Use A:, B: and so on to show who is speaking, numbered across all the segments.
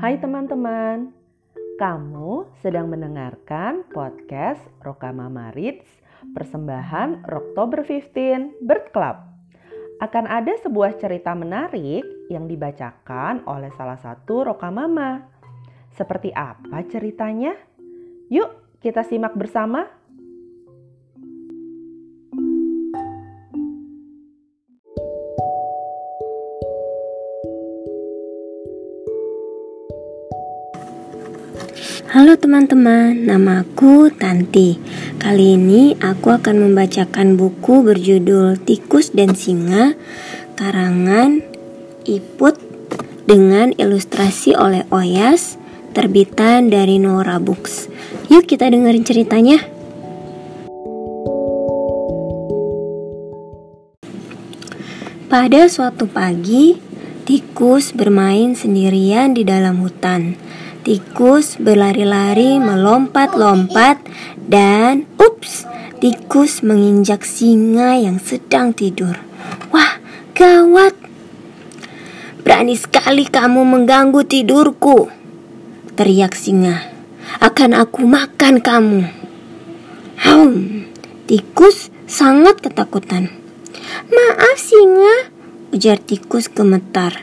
A: Hai teman-teman, kamu sedang mendengarkan podcast Rokamama Reads persembahan Oktober 15 Bird Club. Akan ada sebuah cerita menarik yang dibacakan oleh salah satu Rokamama. Seperti apa ceritanya? Yuk kita simak bersama.
B: Halo teman-teman, namaku Tanti. Kali ini aku akan membacakan buku berjudul Tikus dan Singa karangan Iput dengan ilustrasi oleh Oyas, terbitan dari Nora Books. Yuk kita dengerin ceritanya. Pada suatu pagi, tikus bermain sendirian di dalam hutan. Tikus berlari-lari melompat-lompat dan ups, tikus menginjak singa yang sedang tidur. Wah, gawat. Berani sekali kamu mengganggu tidurku. Teriak singa. Akan aku makan kamu. Hum, tikus sangat ketakutan. Maaf singa, ujar tikus gemetar.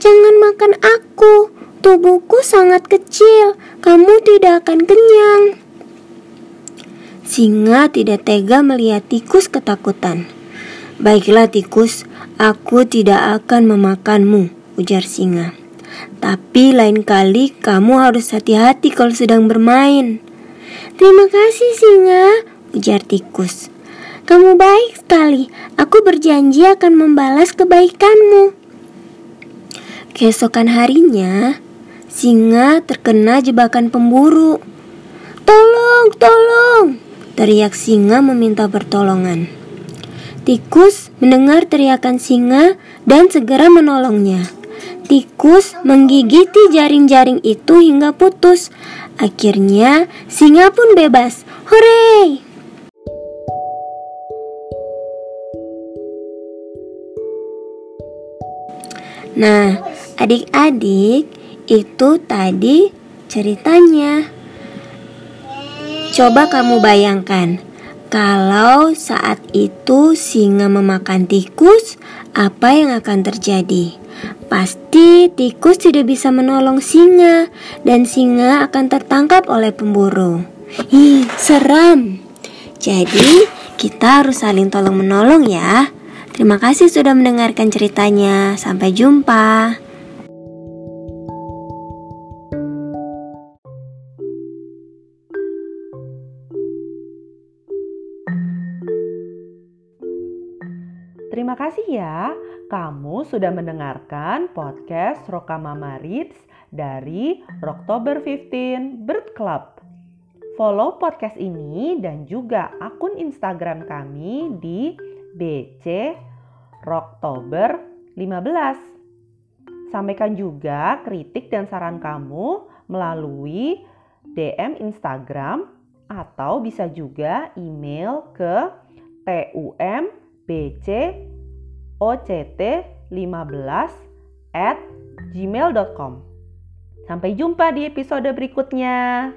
B: Jangan makan aku. Tubuhku sangat kecil, kamu tidak akan kenyang. Singa tidak tega melihat tikus ketakutan. Baiklah tikus, aku tidak akan memakanmu, ujar singa. Tapi lain kali kamu harus hati-hati kalau sedang bermain. Terima kasih singa, ujar tikus. Kamu baik sekali, aku berjanji akan membalas kebaikanmu. Keesokan harinya, Singa terkena jebakan pemburu. Tolong, tolong! Teriak singa meminta pertolongan. Tikus mendengar teriakan singa dan segera menolongnya. Tikus menggigiti jaring-jaring itu hingga putus. Akhirnya, singa pun bebas. Hore! Nah, adik-adik, itu tadi ceritanya. Coba kamu bayangkan, kalau saat itu singa memakan tikus, apa yang akan terjadi? Pasti tikus tidak bisa menolong singa, dan singa akan tertangkap oleh pemburu. Ih, seram! Jadi, kita harus saling tolong-menolong, ya. Terima kasih sudah mendengarkan ceritanya. Sampai jumpa.
A: Terima kasih ya, kamu sudah mendengarkan podcast Rokamama Reads dari Oktober 15 Bird Club. Follow podcast ini dan juga akun Instagram kami di BC Oktober 15. Sampaikan juga kritik dan saran kamu melalui DM Instagram atau bisa juga email ke tum bc oct 15 at gmail.com. Sampai jumpa di episode berikutnya.